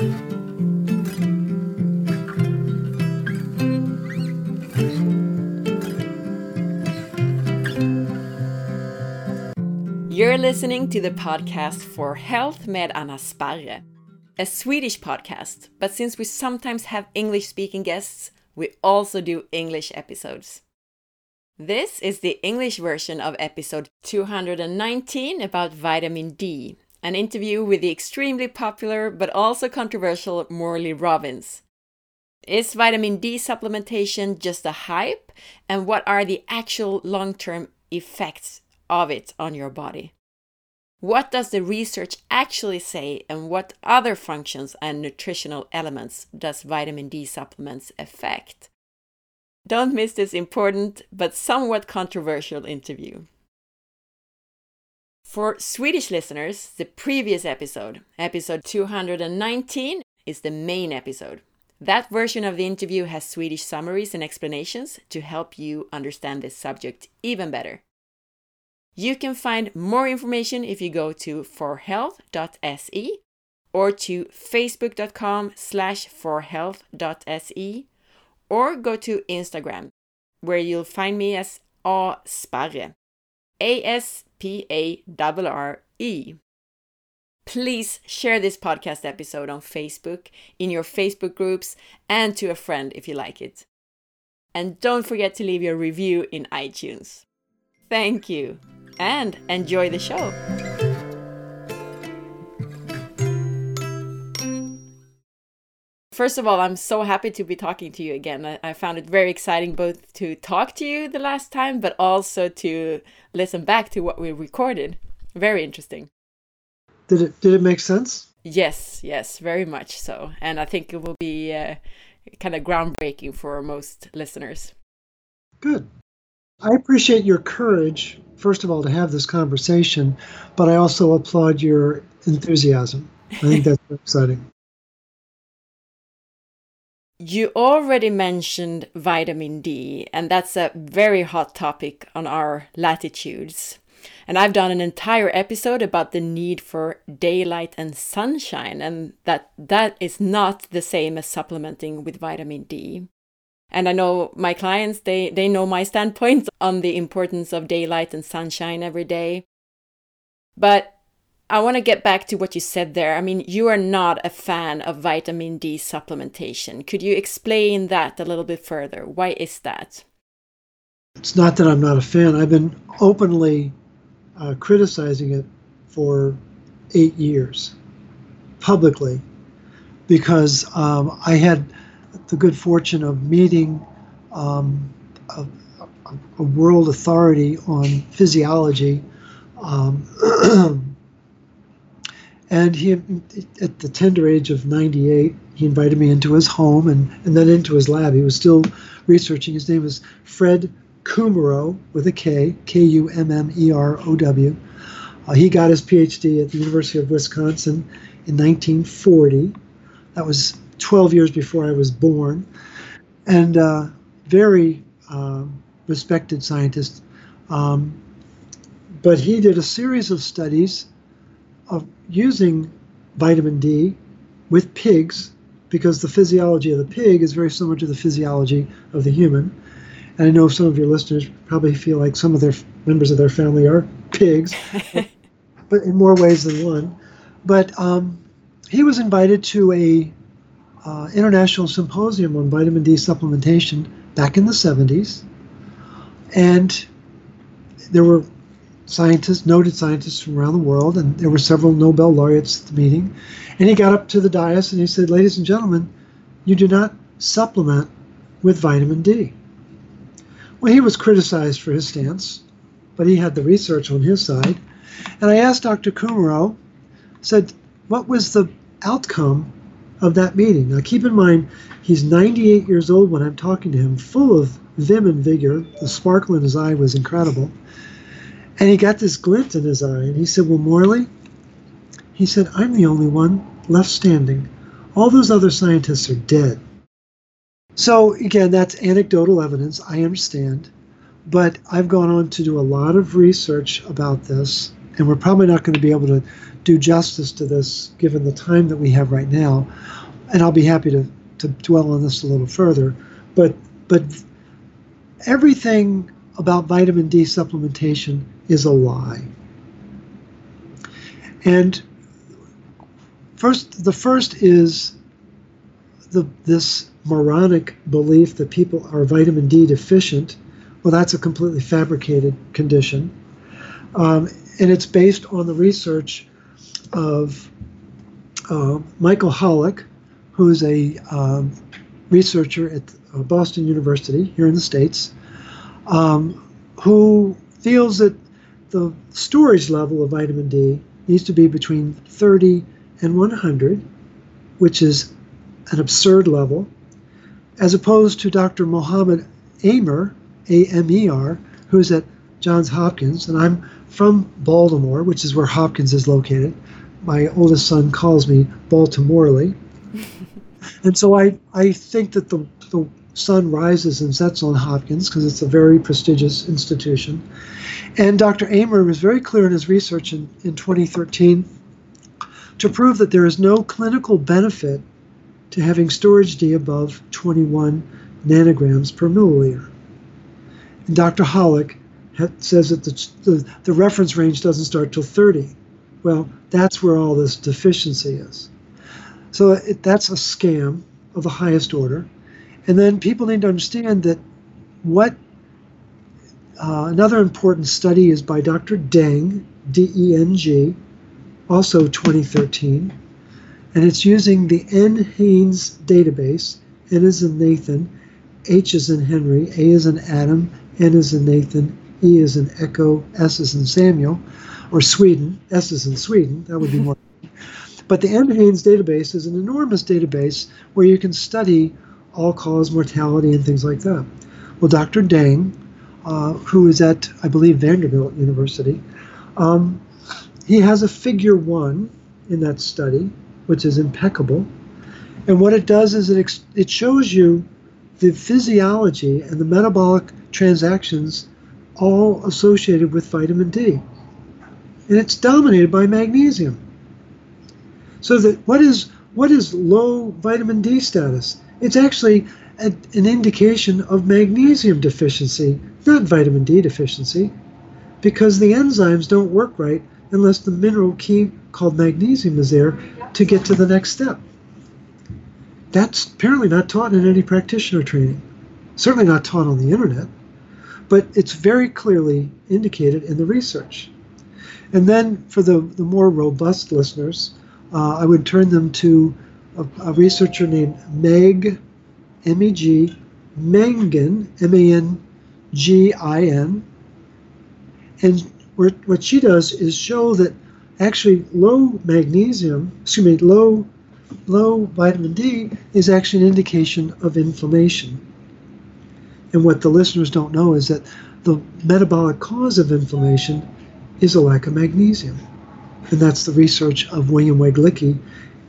You're listening to the podcast for Health med Anna Sparre, a Swedish podcast, but since we sometimes have English speaking guests, we also do English episodes. This is the English version of episode 219 about vitamin D, an interview with the extremely popular but also controversial Morley Robbins. Is vitamin D supplementation just a hype? And what are the actual long term effects of it on your body? What does the research actually say, and what other functions and nutritional elements does vitamin D supplements affect? Don't miss this important but somewhat controversial interview. For Swedish listeners, the previous episode, episode 219, is the main episode. That version of the interview has Swedish summaries and explanations to help you understand this subject even better. You can find more information if you go to forhealth.se or to facebook.com slash forhealth.se or go to Instagram where you'll find me as A. A S P A R R E. Please share this podcast episode on Facebook, in your Facebook groups, and to a friend if you like it. And don't forget to leave your review in iTunes. Thank you, and enjoy the show. First of all, I'm so happy to be talking to you again. I, I, found it very exciting both to talk to you the last time, but also to listen back to what we recorded. Very interesting. Did it did it make sense? Yes, yes, very much so. And I think it will be uh, kind of groundbreaking for most listeners. Good. I appreciate your courage, first of all, to have this conversation, but I also applaud your enthusiasm. I think that's exciting. You already mentioned vitamin D, and that's a very hot topic on our latitudes. And I've done an entire episode about the need for daylight and sunshine, and that that is not the same as supplementing with vitamin D. And I know my clients, they, they know my standpoint on the importance of daylight and sunshine every day. But I want to get back to what you said there. I mean, you are not a fan of vitamin D supplementation. Could you explain that a little bit further? Why is that? It's not that I'm not a fan. I've been openly uh, criticizing it for eight years publicly because um, I had the good fortune of meeting um, a, a, world authority on physiology. Um, And he, at the tender age of 98, he invited me into his home and, and then into his lab. He was still researching. His name was Fred Kummerow with a K, K U M M E R O W. Uh, he got his PhD at the University of Wisconsin in 1940. That was 12 years before I was born. And uh, very uh, respected scientist. Um, but he did a series of studies of using vitamin D with pigs because the physiology of the pig is very similar to the physiology of the human. And I know some of your listeners probably feel like some of their members of their family are pigs, but in more ways than one. But um, he was invited to a uh, international symposium on vitamin D supplementation back in the 70s, and there were scientists, noted scientists from around the world, and there were several Nobel laureates at the meeting. And he got up to the dais and he said, Ladies and gentlemen, you do not supplement with vitamin D. Well, he was criticized for his stance, but he had the research on his side. And I asked Dr. Kummerow, said, what was the outcome of that meeting? Now, keep in mind, he's 98 years old when I'm talking to him, full of vim and vigor. The sparkle in his eye was incredible. And he got this glint in his eye, and he said, Well, Morley, he said, I'm the only one left standing. All those other scientists are dead. So, again, that's anecdotal evidence, I understand. But I've gone on to do a lot of research about this, and we're probably not going to be able to do justice to this given the time that we have right now. And I'll be happy to, to dwell on this a little further. But but everything about vitamin D supplementation is a lie. And first, the first is the this moronic belief that people are vitamin D deficient. Well, that's a completely fabricated condition. Um, and it's based on the research of uh, Michael Holick, who's a um, researcher at uh, Boston University here in the States, um, who feels that the storage level of vitamin D needs to be between 30 and 100, which is an absurd level, as opposed to Dr. Mohammed Amer, A M E R, who's at Johns Hopkins, and I'm from Baltimore, which is where Hopkins is located. My oldest son calls me Baltimorely. and so I, I think that the, the sun rises and sets on Hopkins because it's a very prestigious institution. And Dr. Amer was very clear in his research in, in 2013 to prove that there is no clinical benefit to having storage D above 21 nanograms per milliliter. And Dr. Holick says that the, the, the reference range doesn't start till 30. Well, that's where all this deficiency is. So it, that's a scam of the highest order. And then people need to understand that what uh, another important study is by Dr. Deng, D E N G, also 2013, and it's using the NHANES database. N is in Nathan, H is in Henry, A is in Adam, N is in Nathan, E is in Echo, S is in Samuel, or Sweden, S is in Sweden, that would be more. but the NHANES database is an enormous database where you can study all cause mortality and things like that. Well, Dr. Deng, uh, who is at, I believe, Vanderbilt University, um, he has a figure one in that study, which is impeccable. And what it does is it, it shows you the physiology and the metabolic transactions all associated with vitamin D. And it's dominated by magnesium. So that what is what is low vitamin D status? It's actually a, an indication of magnesium deficiency, not vitamin D deficiency, because the enzymes don't work right unless the mineral key called magnesium is there to get to the next step. That's apparently not taught in any practitioner training, certainly not taught on the internet but it's very clearly indicated in the research. And then for the, the more robust listeners, uh, I would turn them to a, a researcher named Meg, M E G, Mangin. And what she does is show that actually low magnesium, excuse me, low, low vitamin D is actually an indication of inflammation. And what the listeners don't know is that the metabolic cause of inflammation is a lack of magnesium. And that's the research of William Weglicki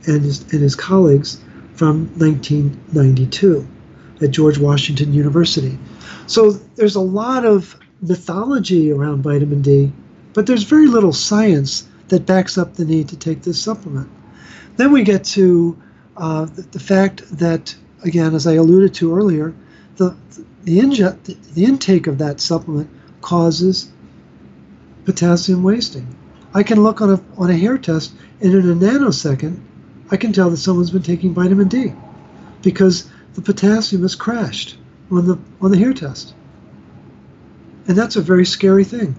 and his, and his colleagues from 1992 at George Washington University. So there's a lot of mythology around vitamin D, but there's very little science that backs up the need to take this supplement. Then we get to uh, the, the, fact that, again, as I alluded to earlier, the, the, inje- the intake of that supplement causes potassium wasting. I can look on a, on a hair test, and in a nanosecond, I can tell that someone's been taking vitamin D because the potassium has crashed on the, on the hair test. And that's a very scary thing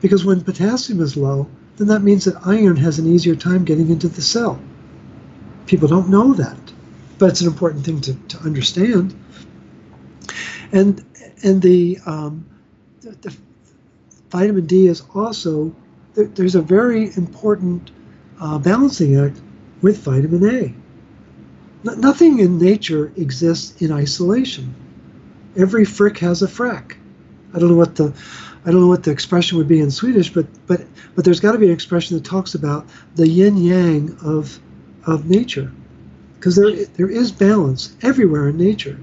because when potassium is low, then that means that iron has an easier time getting into the cell. People don't know that, but it's an important thing to, to understand and and the, um, the, the vitamin D is also there, there's a very important uh, balancing act with vitamin A. Nothing in nature exists in isolation. Every frick has a frack. I don't know what the I don't know what the expression would be in Swedish, but but but there's got to be an expression that talks about the yin yang of of nature, because there there is balance everywhere in nature.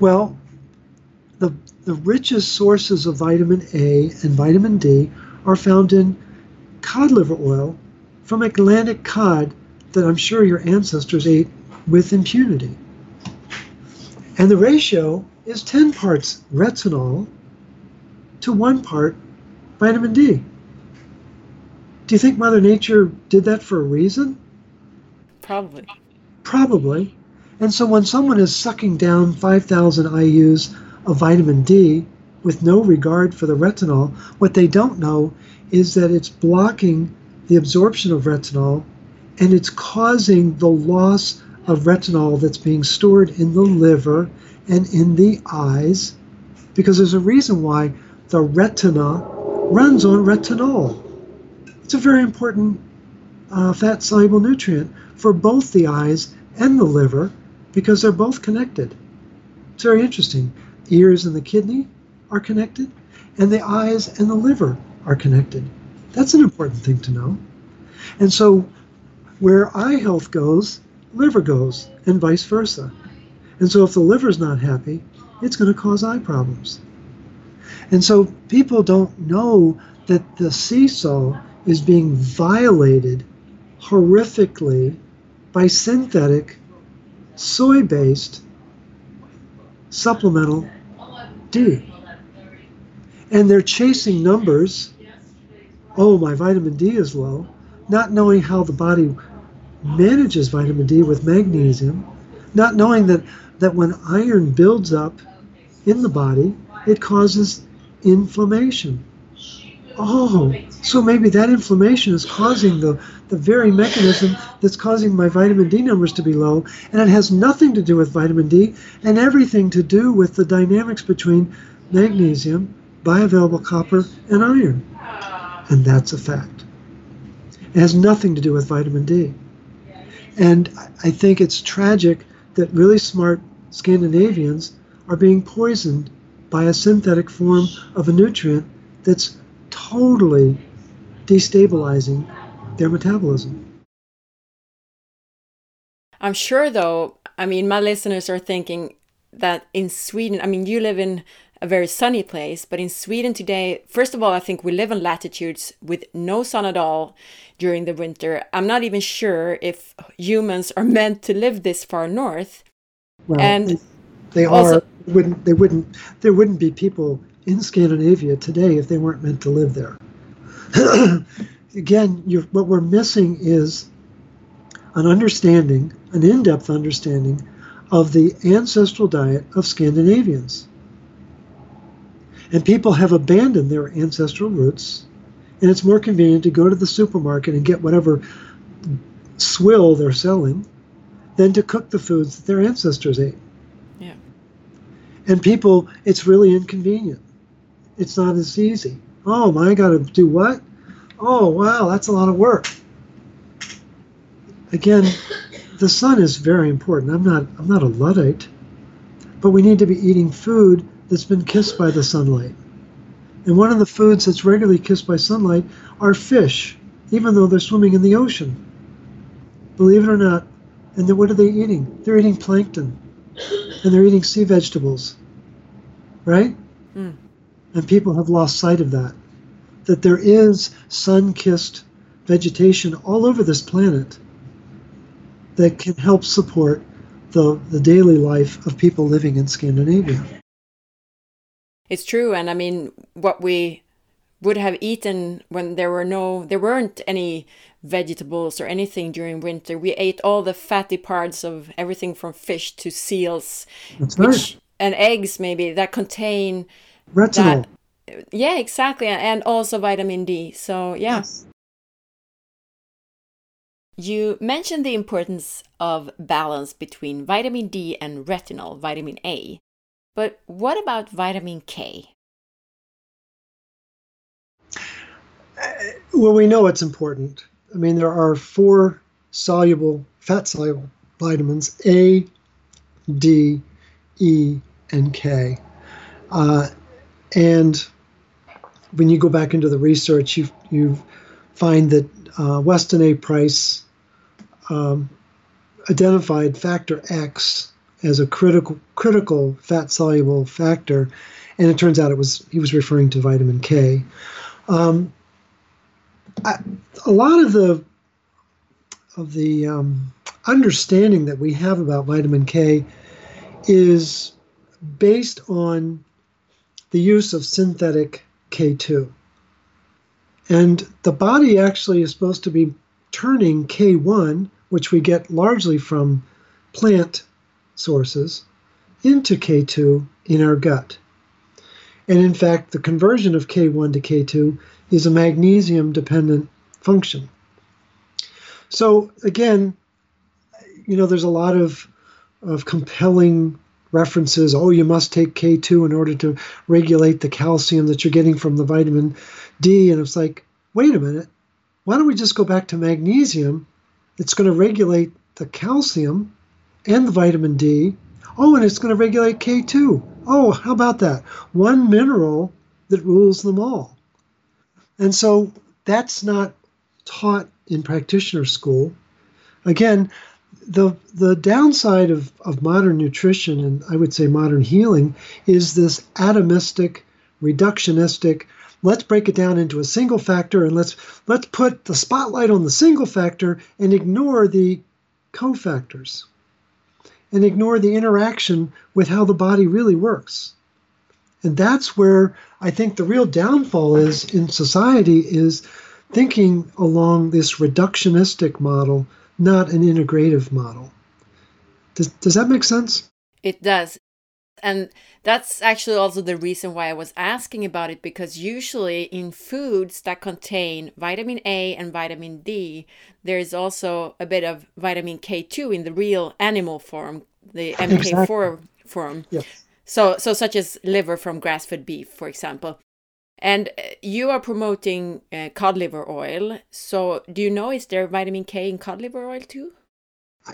Well, the the richest sources of vitamin A and vitamin D are found in cod liver oil from Atlantic cod that I'm sure your ancestors ate with impunity. And the ratio is 10 parts retinol to one part vitamin D. Do you think Mother Nature did that for a reason? Probably. Probably. And so when someone is sucking down 5,000 IUs of vitamin D with no regard for the retinol, what they don't know is that it's blocking the absorption of retinol and it's causing the loss of retinol that's being stored in the liver and in the eyes because there's a reason why the retina runs on retinol. It's a very important uh, fat soluble nutrient for both the eyes and the liver because they're both connected. It's very interesting. Ears and the kidney are connected, and the eyes and the liver are connected. That's an important thing to know. And so, where eye health goes, liver goes, and vice versa. And so, if the liver's not happy, it's going to cause eye problems. And so, people don't know that the seesaw is being violated horrifically by synthetic soy based supplemental D. And they're chasing numbers. Oh, my vitamin D is low, not knowing how the body manages vitamin D with magnesium, not knowing that, that when iron builds up in the body, it causes inflammation. Oh, so maybe that inflammation is causing the, the very mechanism that's causing my vitamin D numbers to be low, and it has nothing to do with vitamin D and everything to do with the dynamics between magnesium, bioavailable copper, and iron. And that's a fact. It has nothing to do with vitamin D. And I think it's tragic that really smart Scandinavians are being poisoned by a synthetic form of a nutrient that's totally destabilizing their metabolism. I'm sure, though, I mean, my listeners are thinking that in Sweden, I mean, you live in a very sunny place, but in Sweden today, first of all, I think we live in latitudes with no sun at all during the winter. I'm not even sure if humans are meant to live this far north. Well, and they, also, are. Wouldn't they wouldn't there wouldn't be people in Scandinavia today if they weren't meant to live there. Again, what we're missing is an understanding, an in depth understanding of the ancestral diet of Scandinavians. And people have abandoned their ancestral roots, and it's more convenient to go to the supermarket and get whatever swill they're selling than to cook the foods that their ancestors ate. Yeah. And people, it's really inconvenient it's not as easy. Oh, my, I got to do what? Oh, wow, that's a lot of work. Again, the sun is very important. I'm not I'm not a luddite, but we need to be eating food that's been kissed by the sunlight. And one of the foods that's regularly kissed by sunlight are fish, even though they're swimming in the ocean. Believe it or not. And then what are they eating? They're eating plankton, and they're eating sea vegetables, right? Mm. And people have lost sight of that. That there is sun kissed vegetation all over this planet that can help support the, the daily life of people living in Scandinavia. It's true. And I mean, what we would have eaten when there were no there weren't any vegetables or anything during winter we ate all the fatty parts of everything from fish to seals That's which, right. and eggs maybe that contain retinol. That, yeah, exactly, and also vitamin D. So yeah. Yes. You mentioned the importance of balance between vitamin D and retinol, vitamin A. But what about vitamin K? Uh, well, we know it's important. I mean, there are four soluble, fat soluble vitamins A, D, E, and K. Uh, and when you go back into the research, you you find that uh, Weston A. Price um, identified factor X as a critical critical fat soluble factor, and it turns out it was he was referring to vitamin K. Um, I, a lot of the of the um, understanding that we have about vitamin K is based on the use of synthetic K2. And the body actually is supposed to be turning K1, which we get largely from plant sources, into K2 in our gut. And in fact, the conversion of K1 to K2 is a magnesium dependent function. So again, you know, there's a lot of, of compelling references. Oh, you must take K2 in order to regulate the calcium that you're getting from the vitamin D. And it's like, wait a minute, why don't we just go back to magnesium? It's going to regulate the calcium and the vitamin D. Oh, and it's going to regulate K2. Oh, how about that? One mineral that rules them all. And so that's not taught in practitioner school. Again, the the downside of, of modern nutrition and I would say modern healing is this atomistic, reductionistic, let's break it down into a single factor and let's let's put the spotlight on the single factor and ignore the cofactors and ignore the interaction with how the body really works. And that's where I think the real downfall is in society is thinking along this reductionistic model, not an integrative model. Does, does that make sense? It does. And that's actually also the reason why I was asking about it because usually in foods that contain vitamin A and vitamin D, there is also a bit of vitamin K2 in the real animal form, the MK4 exactly. form. Yes. So, so such as liver from grass-fed beef, for example. And uh, you are promoting uh, cod liver oil. So, do you know is there vitamin K in cod liver oil too?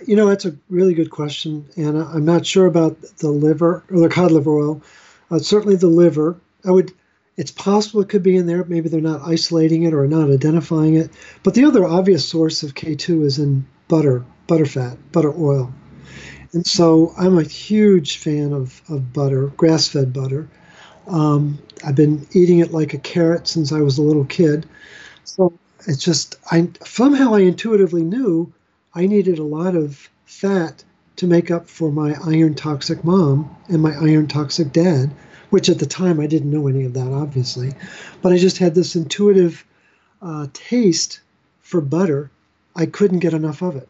You know, that's a really good question, Anna. I'm not sure about the liver or the cod liver oil. Uh, certainly, the liver. I would. It's possible it could be in there. Maybe they're not isolating it or not identifying it. But the other obvious source of K2 is in butter, butter fat, butter oil. And so I'm a huge fan of, of butter, grass fed butter. Um, I've been eating it like a carrot since I was a little kid. So it's just, I somehow I intuitively knew I needed a lot of fat to make up for my iron toxic mom and my iron toxic dad, which at the time I didn't know any of that, obviously. But I just had this intuitive uh, taste for butter. I couldn't get enough of it.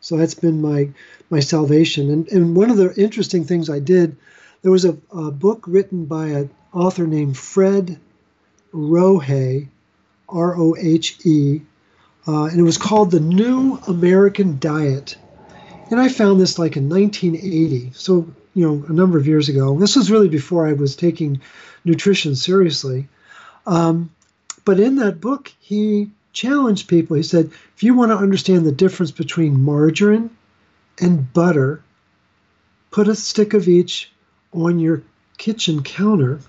So that's been my my salvation. And and one of the interesting things I did, there was a, a book written by an author named Fred Rohe, R O H E, uh, and it was called The New American Diet. And I found this like in 1980, so you know a number of years ago. This was really before I was taking nutrition seriously. Um, but in that book, he challenged people. He said, if you want to understand the difference between margarine and butter, put a stick of each on your kitchen counter,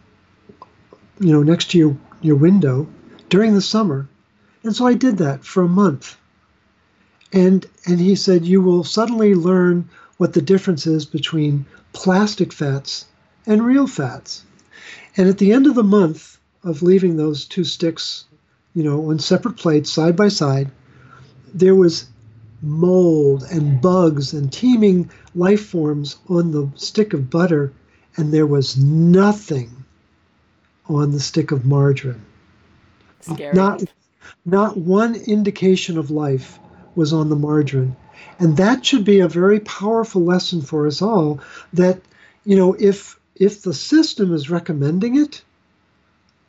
you know, next to your, your window during the summer. And so I did that for a month. And and he said you will suddenly learn what the difference is between plastic fats and real fats. And at the end of the month of leaving those two sticks you know, on separate plates side by side, there was mold and bugs and teeming life forms on the stick of butter, and there was nothing on the stick of margarine. Scary. Not, not one indication of life was on the margarine. And that should be a very powerful lesson for us all that, you know, if if the system is recommending it,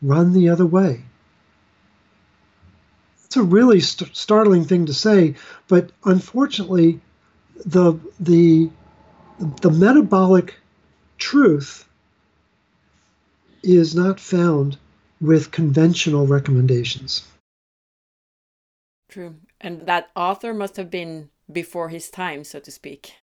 run the other way. It's a really st- startling thing to say, but unfortunately, the the the metabolic truth is not found with conventional recommendations. True. And that author must have been before his time, so to speak.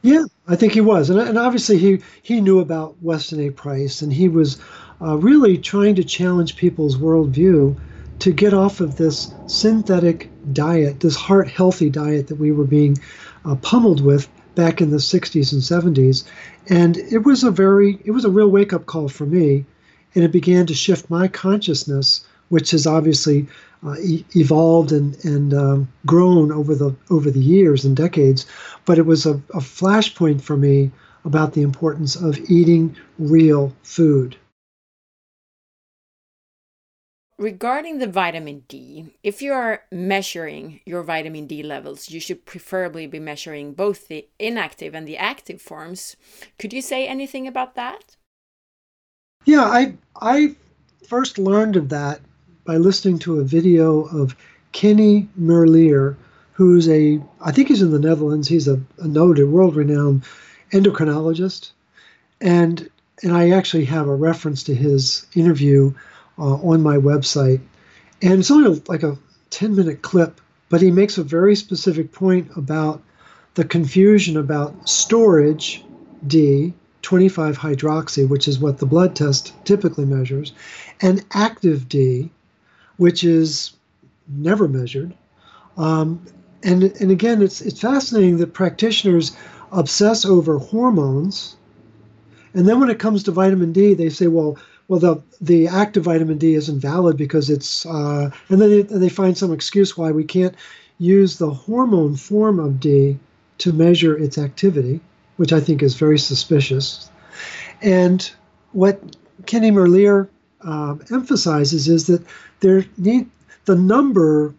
Yeah, I think he was. And, and obviously, he, he knew about Weston A. Price, and he was uh, really trying to challenge people's worldview to get off of this synthetic diet, this heart healthy diet that we were being uh, pummeled with back in the 60s and 70s. And it was a very, it was a real wake up call for me. And it began to shift my consciousness which has obviously uh, e- evolved and, and um, grown over the over the years and decades. But it was a, a flashpoint for me about the importance of eating real food. Regarding the vitamin D, if you are measuring your vitamin D levels, you should preferably be measuring both the inactive and the active forms. Could you say anything about that? Yeah, I I first learned of that by listening to a video of Kenny Merlier, who's a I think he's in the Netherlands. He's a, a noted, world-renowned endocrinologist, and and I actually have a reference to his interview uh, on my website. And it's only like a 10 minute clip, but he makes a very specific point about the confusion about storage D, 25 hydroxy, which is what the blood test typically measures, and active D, which is never measured. Um, and, and again, it's, it's fascinating that practitioners obsess over hormones. And then when it comes to vitamin D, they say, well, well, the the active vitamin D isn't valid because it's, uh, and then they, they find some excuse why we can't use the hormone form of D to measure its activity, which I think is very suspicious. And what Kenny Merlier um, emphasizes is that there need the number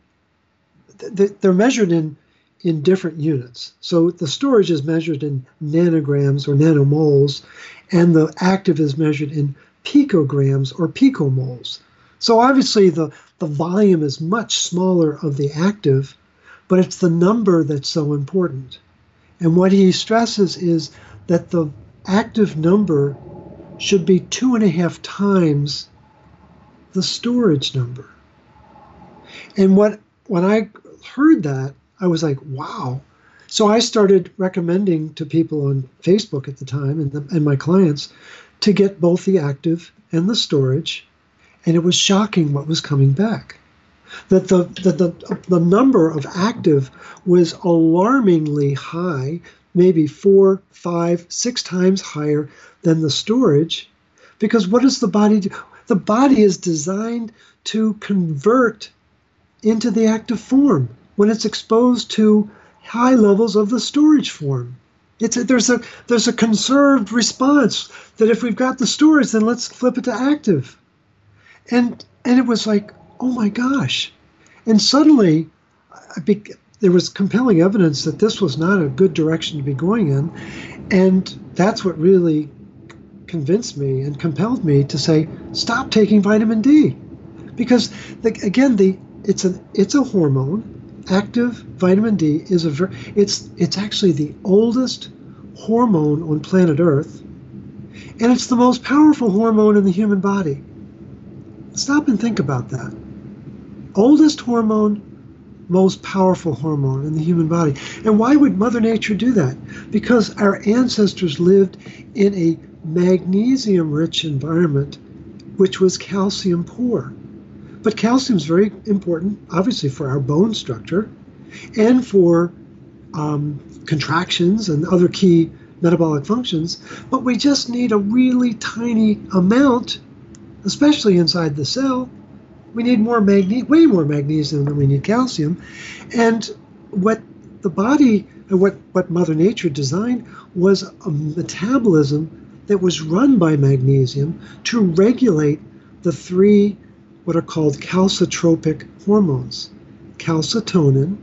they're measured in in different units. So the storage is measured in nanograms or nanomoles, and the active is measured in picograms or picomoles. So obviously the, the volume is much smaller of the active, but it's the number that's so important. And what he stresses is that the active number should be two and a half times the storage number. And what when I heard that, I was like, wow. So I started recommending to people on Facebook at the time and, the, and my clients to get both the active and the storage, and it was shocking what was coming back. That the, that the, the number of active was alarmingly high, maybe four, five, six times higher than the storage. Because what does the body do? The body is designed to convert into the active form when it's exposed to high levels of the storage form. It's a, there's a there's a conserved response that if we've got the storage, then let's flip it to active. And and it was like, oh my gosh. And suddenly, I be, there was compelling evidence that this was not a good direction to be going in. And that's what really convinced me and compelled me to say, stop taking vitamin D. Because the, again, the it's an it's a hormone active vitamin D is a ver- it's it's actually the oldest hormone on planet Earth, and it's the most powerful hormone in the human body. Stop and think about that. Oldest hormone, most powerful hormone in the human body. And why would Mother Nature do that? Because our ancestors lived in a magnesium rich environment, which was calcium poor. But calcium is very important, obviously, for our bone structure and for um, contractions and other key metabolic functions. But we just need a really tiny amount, especially inside the cell. We need more magne- way more magnesium than we need calcium. And what the body uh, what, what Mother Nature designed was a metabolism that was run by magnesium to regulate the three what are called calcitropic hormones calcitonin,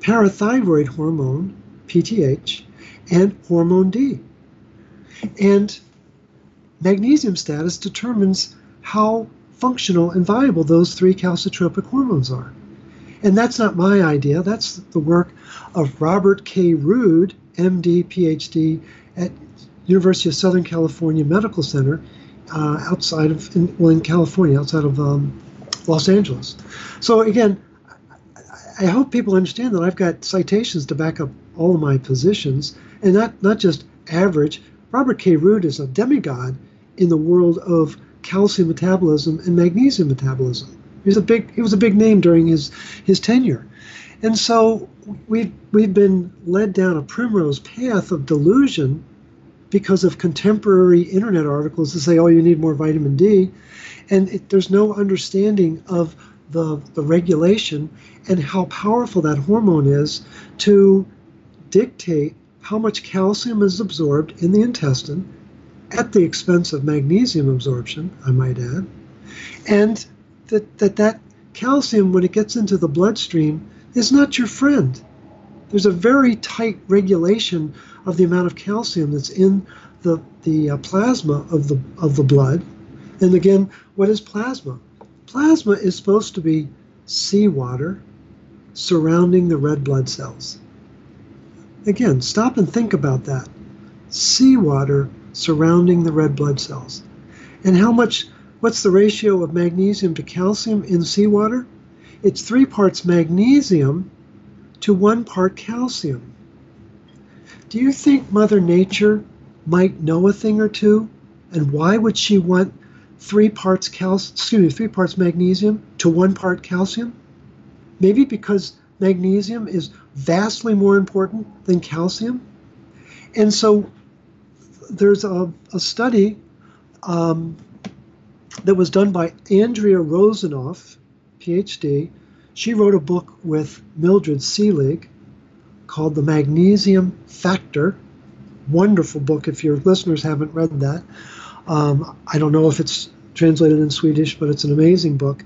parathyroid hormone, PTH, and hormone D. And magnesium status determines how functional and viable those three calcitropic hormones are. And that's not my idea, that's the work of Robert K. Rude, MD, PhD at University of Southern California Medical Center uh, outside of in, well in California, outside of um, Los Angeles. So again, I hope people understand that I've got citations to back up all of my positions, and not not just average. Robert K. Rude is a demigod in the world of calcium metabolism and magnesium metabolism. He's a big he was a big name during his his tenure. And so we've we've been led down a primrose path of delusion because of contemporary internet articles that say, oh, you need more vitamin D. And it, there's no understanding of the, the regulation and how powerful that hormone is to dictate how much calcium is absorbed in the intestine at the expense of magnesium absorption, I might add, and that that, that calcium, when it gets into the bloodstream, is not your friend. There's a very tight regulation of the amount of calcium that's in the, the uh, plasma of the, of the blood. And again, what is plasma? Plasma is supposed to be seawater surrounding the red blood cells. Again, stop and think about that. Seawater surrounding the red blood cells. And how much, what's the ratio of magnesium to calcium in seawater? It's three parts magnesium to one part calcium. Do you think Mother Nature might know a thing or two? And why would she want three parts calcium, excuse me, three parts magnesium to one part calcium? Maybe because magnesium is vastly more important than calcium. And so there's a, a study um, that was done by Andrea Rosanoff, PhD. She wrote a book with Mildred Seelig called The Magnesium Factor. Wonderful book if your listeners haven't read that. Um, I don't know if it's translated in Swedish, but it's an amazing book.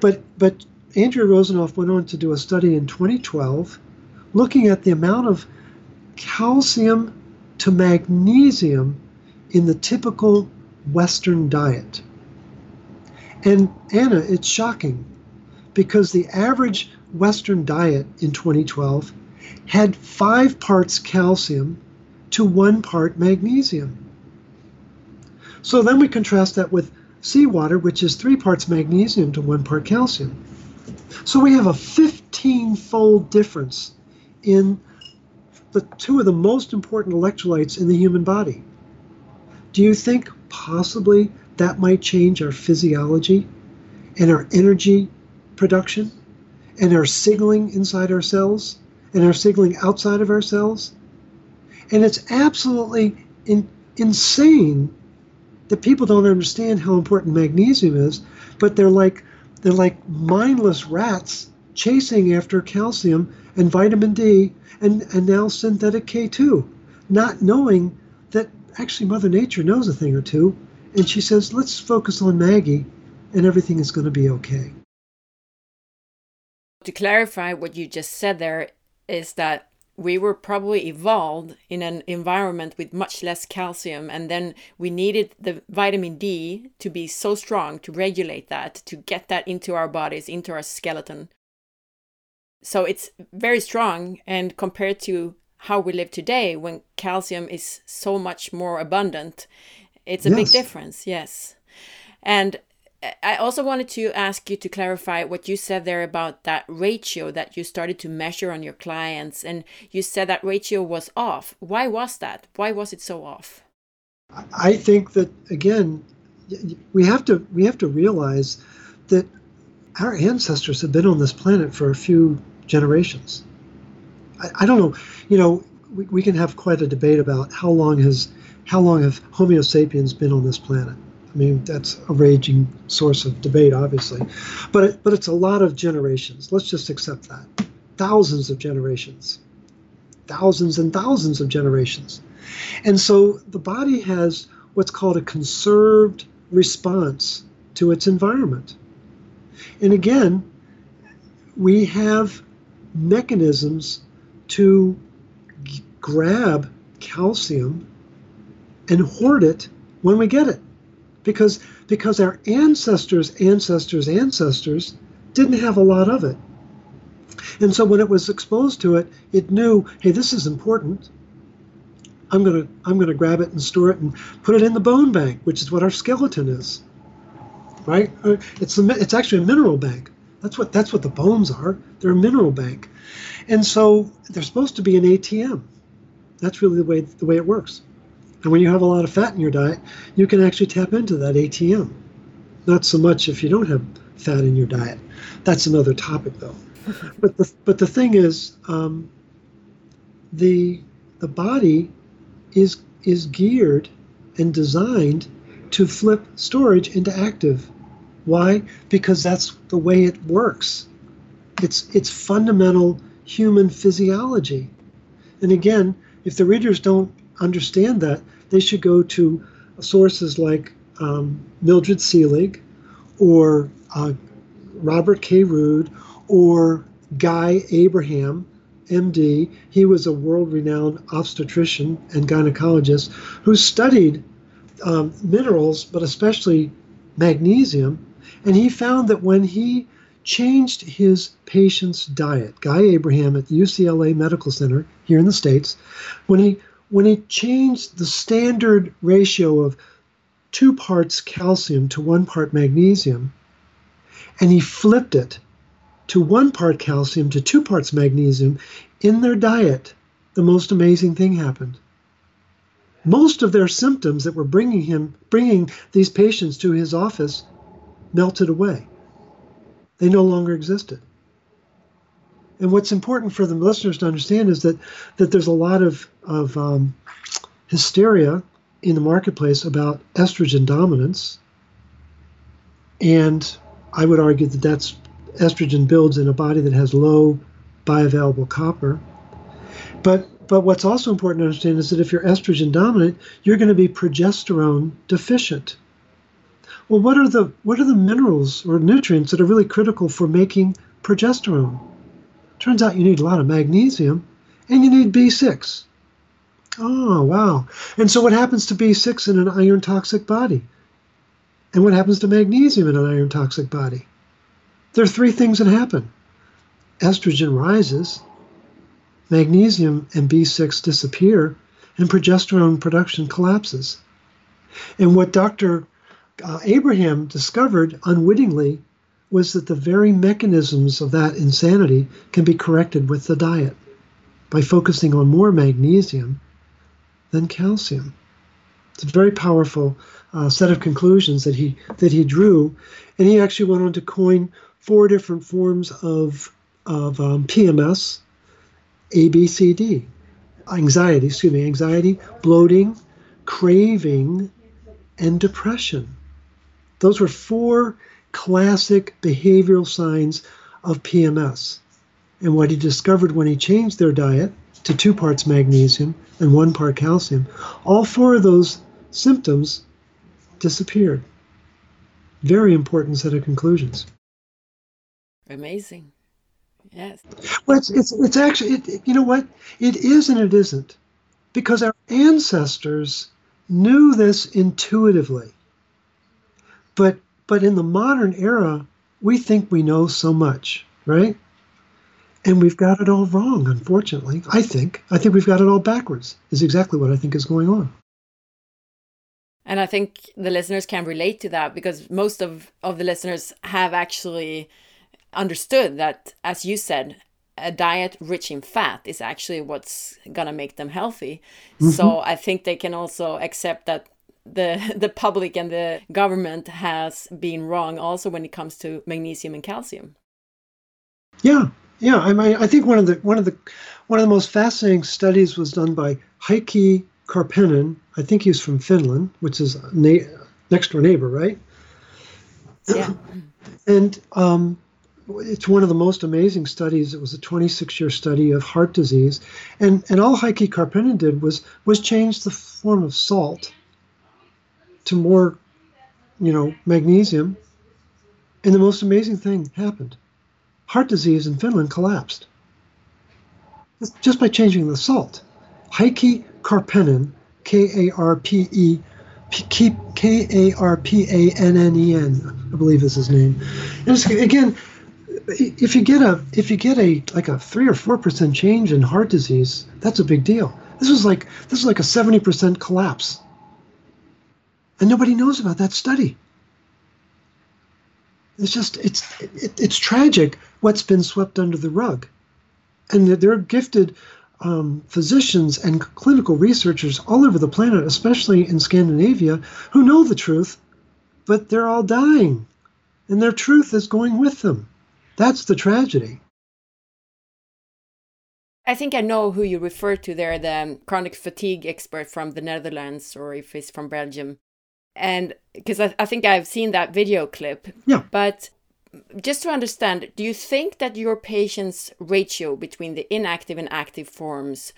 But, but Andrea Rosanoff went on to do a study in 2012 looking at the amount of calcium to magnesium in the typical Western diet. And Anna, it's shocking because the average Western diet in 2012 had five parts calcium to one part magnesium. So then we contrast that with seawater, which is three parts magnesium to one part calcium. So we have a 15 fold difference in the two of the most important electrolytes in the human body. Do you think possibly that might change our physiology and our energy production and our signaling inside our cells and our signaling outside of our cells? And it's absolutely in, insane that people don't understand how important magnesium is, but they're like they're like mindless rats chasing after calcium and vitamin D and, and now synthetic K2, not knowing that actually Mother Nature knows a thing or two. And she says, let's focus on Maggie and everything is going to be okay. To clarify what you just said there is that we were probably evolved in an environment with much less calcium and then we needed the vitamin D to be so strong to regulate that to get that into our bodies into our skeleton so it's very strong and compared to how we live today when calcium is so much more abundant it's a yes. big difference yes. And i also wanted to ask you to clarify what you said there about that ratio that you started to measure on your clients and you said that ratio was off. Why was that? Why was it so off? I think that again we have to we have to realize that our ancestors have been on this planet for a few generations. I, I don't know. You know, we, we can have quite a debate about how long has how long have Homo sapiens been on this planet. I mean, that's a raging source of debate, obviously, but it, but it's a lot of generations. Let's just accept that. Thousands of generations, thousands and thousands of generations, and so the body has what's called a conserved response to its environment. And again, we have mechanisms to g- grab calcium and hoard it when we get it. Because because our ancestors ancestors ancestors didn't have a lot of it. And so when it was exposed to it it knew hey this is important. I'm going to i'm going to grab it and store it and put it in the bone bank which is what our skeleton is. Right? Uh, it's a, it's actually a mineral bank that's what that's what the bones are. They're a mineral bank, and so they're supposed to be an ATM. That's really the way the way it works. And when you have a lot of fat in your diet, you can actually tap into that ATM. Not so much if you don't have fat in your diet. That's another topic, though. but the but the thing is, um, the the body is is geared and designed to flip storage into active. Why? Because that's the way it works. It's it's fundamental human physiology. And again, if the readers don't understand that, they should go to sources like um, Mildred Seelig or uh, Robert K. Rude or Guy Abraham, MD. He was a world renowned obstetrician and gynecologist who studied um, minerals, but especially magnesium. And he found that when he changed his patient's diet, Guy Abraham at UCLA Medical Center here in the States, when he when he changed the standard ratio of two parts calcium to one part magnesium, and he flipped it to one part calcium to two parts magnesium in their diet, the most amazing thing happened. Most of their symptoms that were bringing him, bringing these patients to his office, melted away. They no longer existed. And what's important for the listeners to understand is that that there's a lot of of um, hysteria in the marketplace about estrogen dominance, and I would argue that that's estrogen builds in a body that has low bioavailable copper. But but what's also important to understand is that if you're estrogen dominant, you're going to be progesterone deficient. Well, what are the what are the minerals or nutrients that are really critical for making progesterone? Turns out you need a lot of magnesium and you need B6. Oh, wow. And so what happens to B6 in an iron toxic body? And what happens to magnesium in an iron toxic body? There are three things that happen. Estrogen rises, magnesium and B6 disappear, and progesterone production collapses. And what Dr. Uh, Abraham discovered unwittingly was that the very mechanisms of that insanity can be corrected with the diet by focusing on more magnesium than calcium. It's a very powerful uh, set of conclusions that he that he drew, and he actually went on to coin four different forms of of um, PMS, ABCD, anxiety, excuse me, anxiety, bloating, craving, and depression. Those were four classic behavioral signs of PMS. And what he discovered when he changed their diet to two parts magnesium and one part calcium, all four of those symptoms disappeared. Very important set of conclusions. Amazing. Yes. Well, it's it's, it's actually it, you know what it is and it isn't, because our ancestors knew this intuitively. But but in the modern era, we think we know so much, right? And we've got it all wrong, unfortunately. I think. I think we've got it all backwards. Is exactly what I think is going on. And I think the listeners can relate to that because most of, of the listeners have actually understood that, as you said, a diet rich in fat is actually what's gonna make them healthy. Mm-hmm. So I think they can also accept that the the public and the government has been wrong also when it comes to magnesium and calcium. Yeah, yeah. I mean, I think one of the one of the one of the most fascinating studies was done by Heikki Karppanen. I think he's from Finland, which is na- next door neighbor, right? Yeah. and um, it's one of the most amazing studies. It was a 26 year study of heart disease, and and all Heikki Karppanen did was was change the form of salt to more, you know, magnesium, and the most amazing thing happened: heart disease in Finland collapsed just by changing the salt. Heikki Karppanen, K A R P E. K A R P A N N E N, I believe is his name. And again, if you get a if you get a like a three or four percent change in heart disease, that's a big deal. This was like this is like a seventy percent collapse, and nobody knows about that study. It's just it's it, it's tragic what's been swept under the rug, and there are gifted um, physicians and clinical researchers all over the planet, especially in Scandinavia, who know the truth, but they're all dying, and their truth is going with them. That's the tragedy. I think I know who you refer to there, the chronic fatigue expert from the Netherlands, or if he's from Belgium. And because I, I think I've seen that video clip. Yeah. But just to understand, do you think that your patient's ratio between the inactive and active forms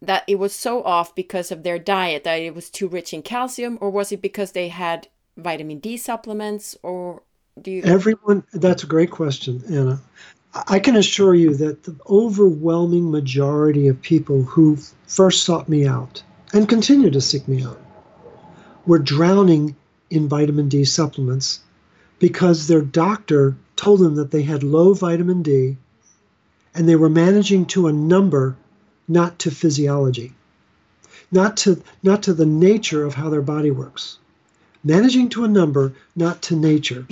that it was so off because of their diet that it was too rich in calcium or was it because they had vitamin D supplements or do you Everyone that's a great question, Anna. I can assure you that the overwhelming majority of people who first sought me out and continue to seek me out were drowning in vitamin D supplements because their doctor told them that they had low vitamin D and they were managing to a number, not to physiology, not to, not to the nature of how their body works. Managing to a number, not to nature.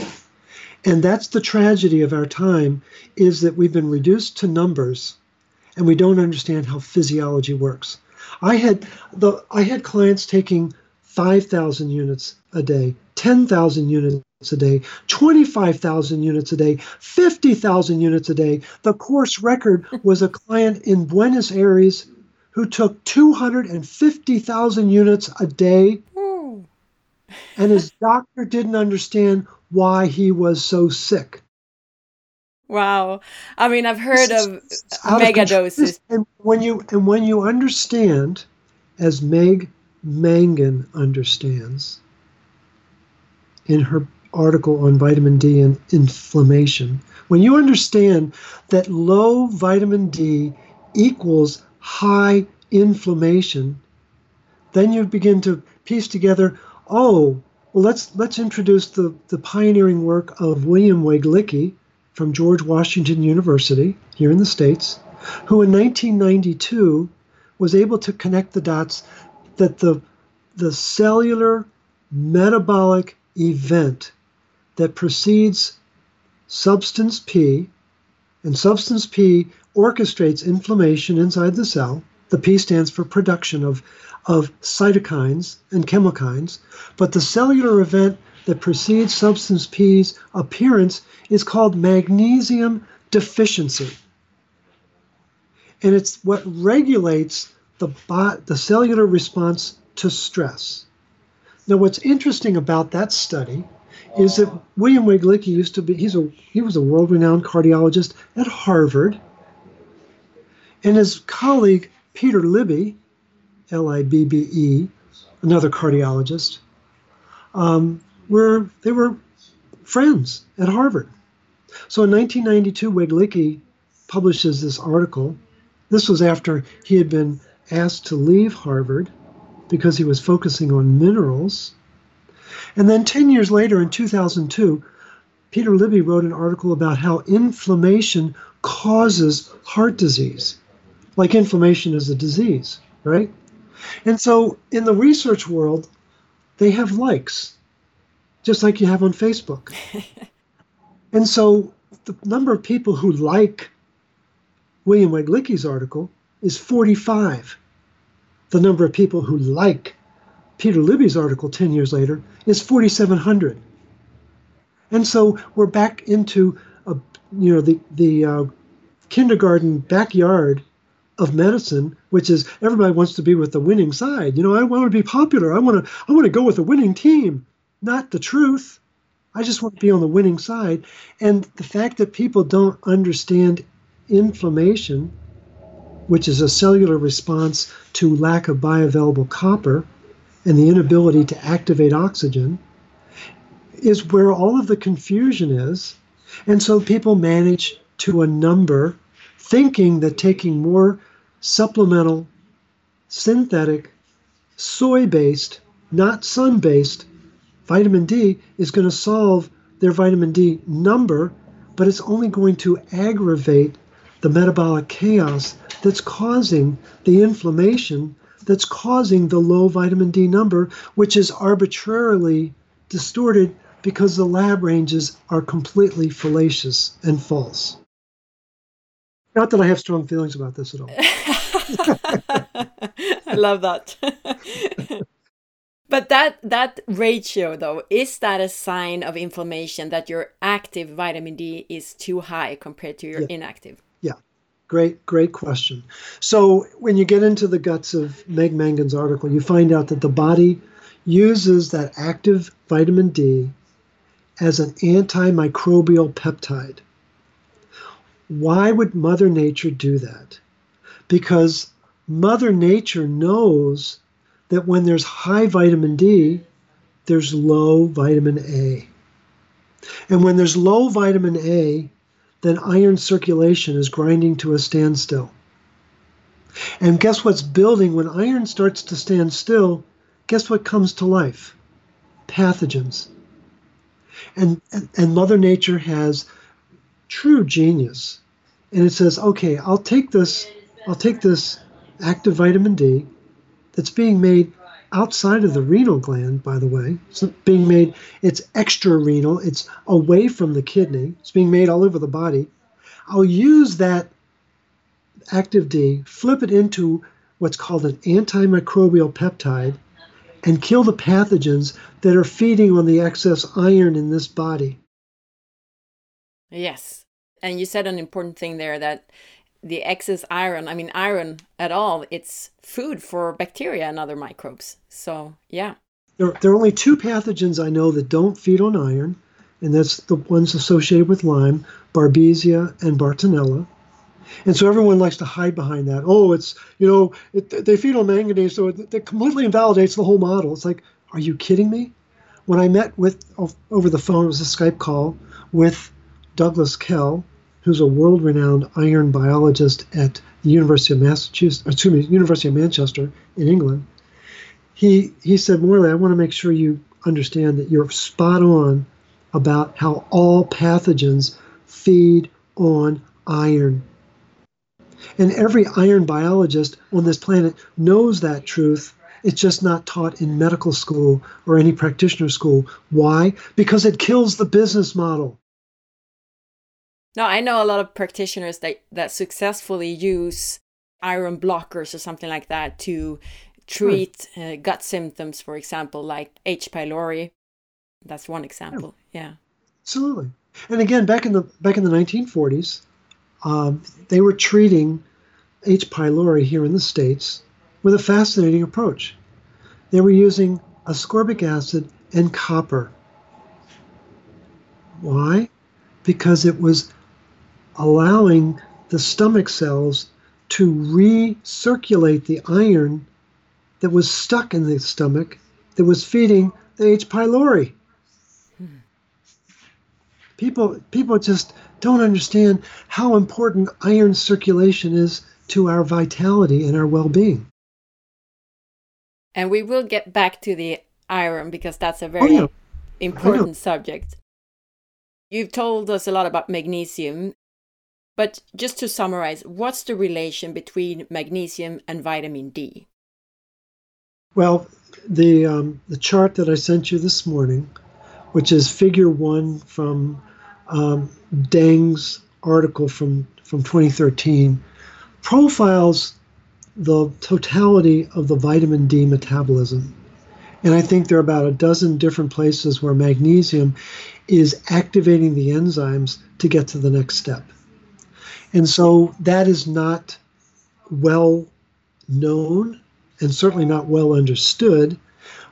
And that's the tragedy of our time is that we've been reduced to numbers and we don't understand how physiology works. I had the I had clients taking 5,000 units a day, 10,000 units a day, 25,000 units a day, 50,000 units a day. The course record was a client in Buenos Aires who took 250,000 units a day. Hmm. And his doctor didn't understand why he was so sick. Wow. I mean, I've heard of mega doses. And when you and when you understand, as Meg Mangin understands in her article on vitamin D and inflammation, when you understand that low vitamin D equals high inflammation, then you begin to piece together, oh, well, let's let's introduce the, the pioneering work of William Weglicki from George Washington University here in the States, who in 1992 was able to connect the dots that the the cellular metabolic event that precedes substance P, and substance P orchestrates inflammation inside the cell. The P stands for production of of cytokines and chemokines, but the cellular event that precedes substance P's appearance is called magnesium deficiency. And it's what regulates the, the cellular response to stress. Now, what's interesting about that study is that William Weglicki used to be, he's a, he was a world renowned cardiologist at Harvard. And his colleague, Peter Libby, L I B B E, another cardiologist, um, were they were friends at Harvard. So in 1992, Weglicki publishes this article. This was after he had been asked to leave Harvard because he was focusing on minerals. And then 10 years later, in 2002, Peter Libby wrote an article about how inflammation causes heart disease. Like inflammation is a disease, right? And so in the research world, they have likes, just like you have on Facebook. and so the number of people who like William Weglicki's article is 45. The number of people who like Peter Libby's article 10 years later is 4,700. And so we're back into a, you know the the uh, kindergarten backyard of medicine, which is everybody wants to be with the winning side. You know, I want to be popular. I want to I want to go with a winning team. Not the truth. I just want to be on the winning side. And the fact that people don't understand inflammation, which is a cellular response to lack of bioavailable copper and the inability to activate oxygen, is where all of the confusion is. And so people manage to a number thinking that taking more supplemental, synthetic, soy based, not sun based vitamin D is going to solve their vitamin D number, but it's only going to aggravate the metabolic chaos that's causing the inflammation that's causing the low vitamin D number, which is arbitrarily distorted because the lab ranges are completely fallacious and false. Not that I have strong feelings about this at all. I love that. but that that ratio though, is that a sign of inflammation that your active vitamin D is too high compared to your yeah. inactive? Great, great question. So when you get into the guts of Meg Mangin's article, you find out that the body uses that active vitamin D as an antimicrobial peptide. Why would Mother Nature do that? Because Mother Nature knows that when there's high vitamin D, there's low vitamin A. And when there's low vitamin A, then iron circulation is grinding to a standstill. And guess what's building when iron starts to stand still? Guess what comes to life? Pathogens. And, and, and Mother Nature has true genius. And it says, okay, I'll take this, I'll take this active vitamin D that's being made outside of the renal gland, by the way. It's being made, it's extra renal, it's away from the kidney, it's being made all over the body. I'll use that active D, flip it into what's called an antimicrobial peptide, and kill the pathogens that are feeding on the excess iron in this body. Yes. And you said an important thing there that the excess iron, I mean, iron at all, it's food for bacteria and other microbes. So, yeah. There, there are only two pathogens I know that don't feed on iron, and that's the ones associated with Lyme, Babesia and Bartonella. And so everyone likes to hide behind that. Oh, it's, you know, it, they feed on manganese, so it, it completely invalidates the whole model. It's like, are you kidding me? When I met with, over the phone, it was a Skype call with Douglas Kell, who's a world-renowned iron biologist at the University of Massachusetts, excuse me, University of Manchester in England. He he said, Morley, I want to make sure you understand that you're spot on about how all pathogens feed on iron. And every iron biologist on this planet knows that truth. It's just not taught in medical school or any practitioner school. Why? Because it kills the business model. No, I know a lot of practitioners that, that successfully use iron blockers or something like that to treat uh, gut symptoms, for example, like H. pylori. That's one example. Yeah. yeah. Absolutely. And again, back in the back in the 1940s, um, they were treating H. pylori here in the states with a fascinating approach. They were using ascorbic acid and copper. Why? Because it was allowing the stomach cells to recirculate the iron that was stuck in the stomach that was feeding the H. pylori. People, people just don't understand how important iron circulation is to our vitality and our well being. And we will get back to the iron because that's a oh, very oh, yeah. important subject. You've told us a lot about magnesium, but just to summarize, what's the relation between magnesium and vitamin D? Well, the um, the chart that I sent you this morning, which is Figure One from um, Deng's article from from 2013, profiles the totality of the vitamin D metabolism. And I think there are about a dozen different places where magnesium is activating the enzymes to get to the next step. And so that is not well known and certainly not well understood.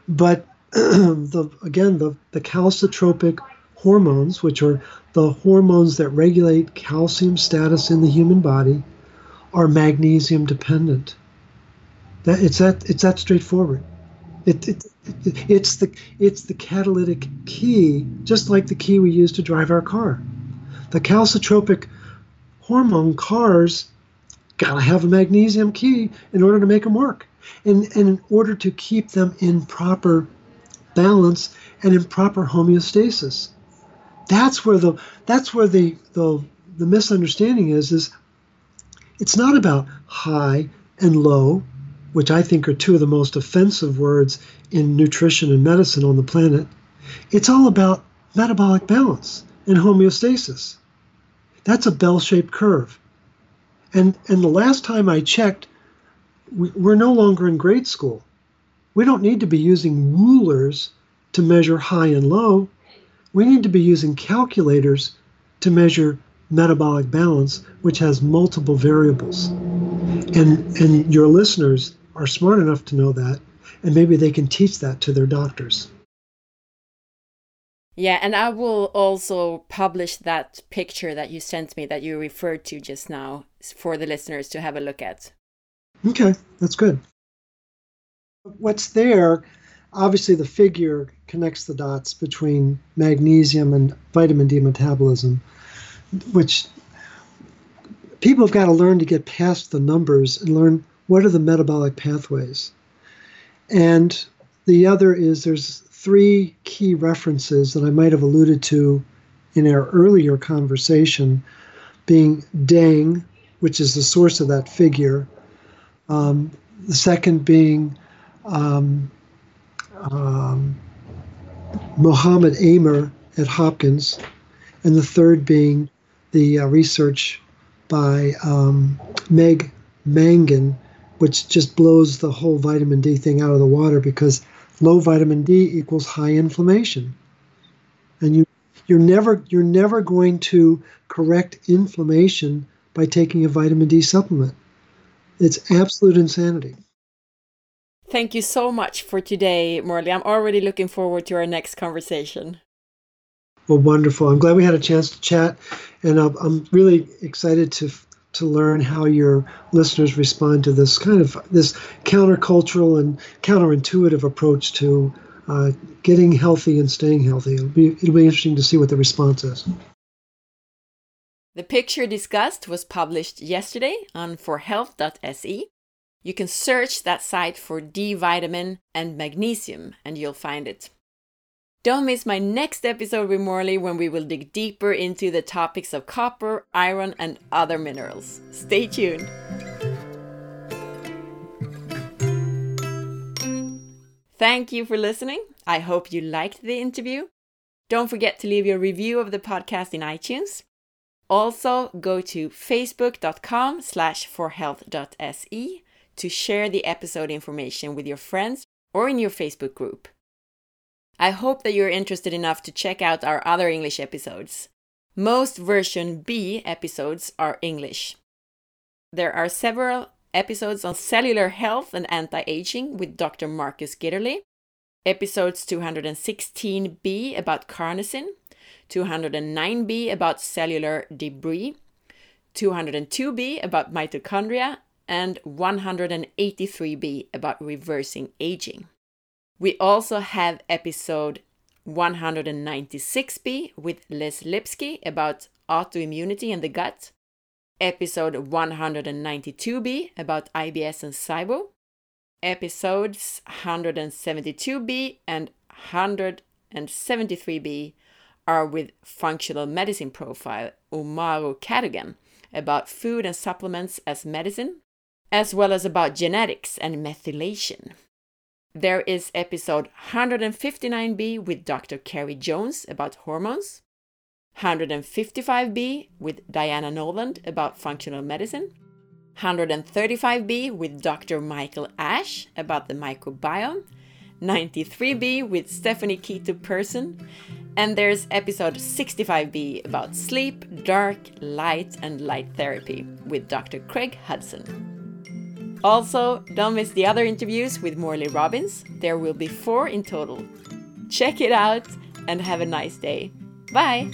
But the, again, the, the calcitropic hormones, which are the hormones that regulate calcium status in the human body, are magnesium dependent. That it's that it's that straightforward. It, it, it, it's the it's the catalytic key, just like the key we use to drive our car. The calcitropic hormone cars got to have a magnesium key in order to make them work. And, and in order to keep them in proper balance and in proper homeostasis. That's where the that's where the the, the misunderstanding is is it's not about high and low, which I think are two of the most offensive words in nutrition and medicine on the planet. It's all about metabolic balance and homeostasis. That's a bell-shaped curve. And and the last time I checked, we, we're no longer in grade school. We don't need to be using rulers to measure high and low. We need to be using calculators to measure metabolic balance, which has multiple variables. And, and your listeners are smart enough to know that, and maybe they can teach that to their doctors. Yeah, and I will also publish that picture that you sent me that you referred to just now for the listeners to have a look at. Okay, that's good. What's there, obviously, the figure connects the dots between magnesium and vitamin D metabolism, which people have got to learn to get past the numbers and learn what are the metabolic pathways. And the other is there's three key references that I might have alluded to in our earlier conversation, being Deng, which is the source of that figure, um, the second being um, um, Mohammed Amer at Hopkins, and the third being the uh, research by um, Meg Mangin, which just blows the whole vitamin D thing out of the water because low vitamin D equals high inflammation, and you you're never you're never going to correct inflammation by taking a vitamin D supplement. It's absolute insanity. Thank you so much for today, Morley. I'm already looking forward to our next conversation. Well, wonderful. I'm glad we had a chance to chat, and I'm really excited to to learn how your listeners respond to this kind of this countercultural and counterintuitive approach to uh, getting healthy and staying healthy. It'll be it'll be interesting to see what the response is. The picture discussed was published yesterday on forhealth.se. You can search that site for D vitamin and magnesium and you'll find it. Don't miss my next episode with Morley when we will dig deeper into the topics of copper, iron, and other minerals. Stay tuned. Thank you for listening. I hope you liked the interview. Don't forget to leave your review of the podcast in iTunes. Also, go to facebook.com slash forhealth.se to share the episode information with your friends or in your Facebook group. I hope that you're interested enough to check out our other English episodes. Most version B episodes are English. There are several episodes on cellular health and anti aging with Dr. Marcus Gitterle, episodes 216b about carnosine, 209b about cellular debris, 202b about mitochondria, and 183b about reversing aging. We also have episode 196b with Les Lipski about autoimmunity in the gut, episode 192b about IBS and SIBO, episodes 172b and 173b are with functional medicine profile Umaru Cadogan about food and supplements as medicine, as well as about genetics and methylation. There is episode 159b with Dr. Carrie Jones about hormones, 155b with Diana Noland about functional medicine, 135b with Dr. Michael Ash about the microbiome, 93b with Stephanie Keto Person, and there's episode 65b about sleep, dark, light, and light therapy with Dr. Craig Hudson. Also, don't miss the other interviews with Morley Robbins. There will be four in total. Check it out and have a nice day. Bye!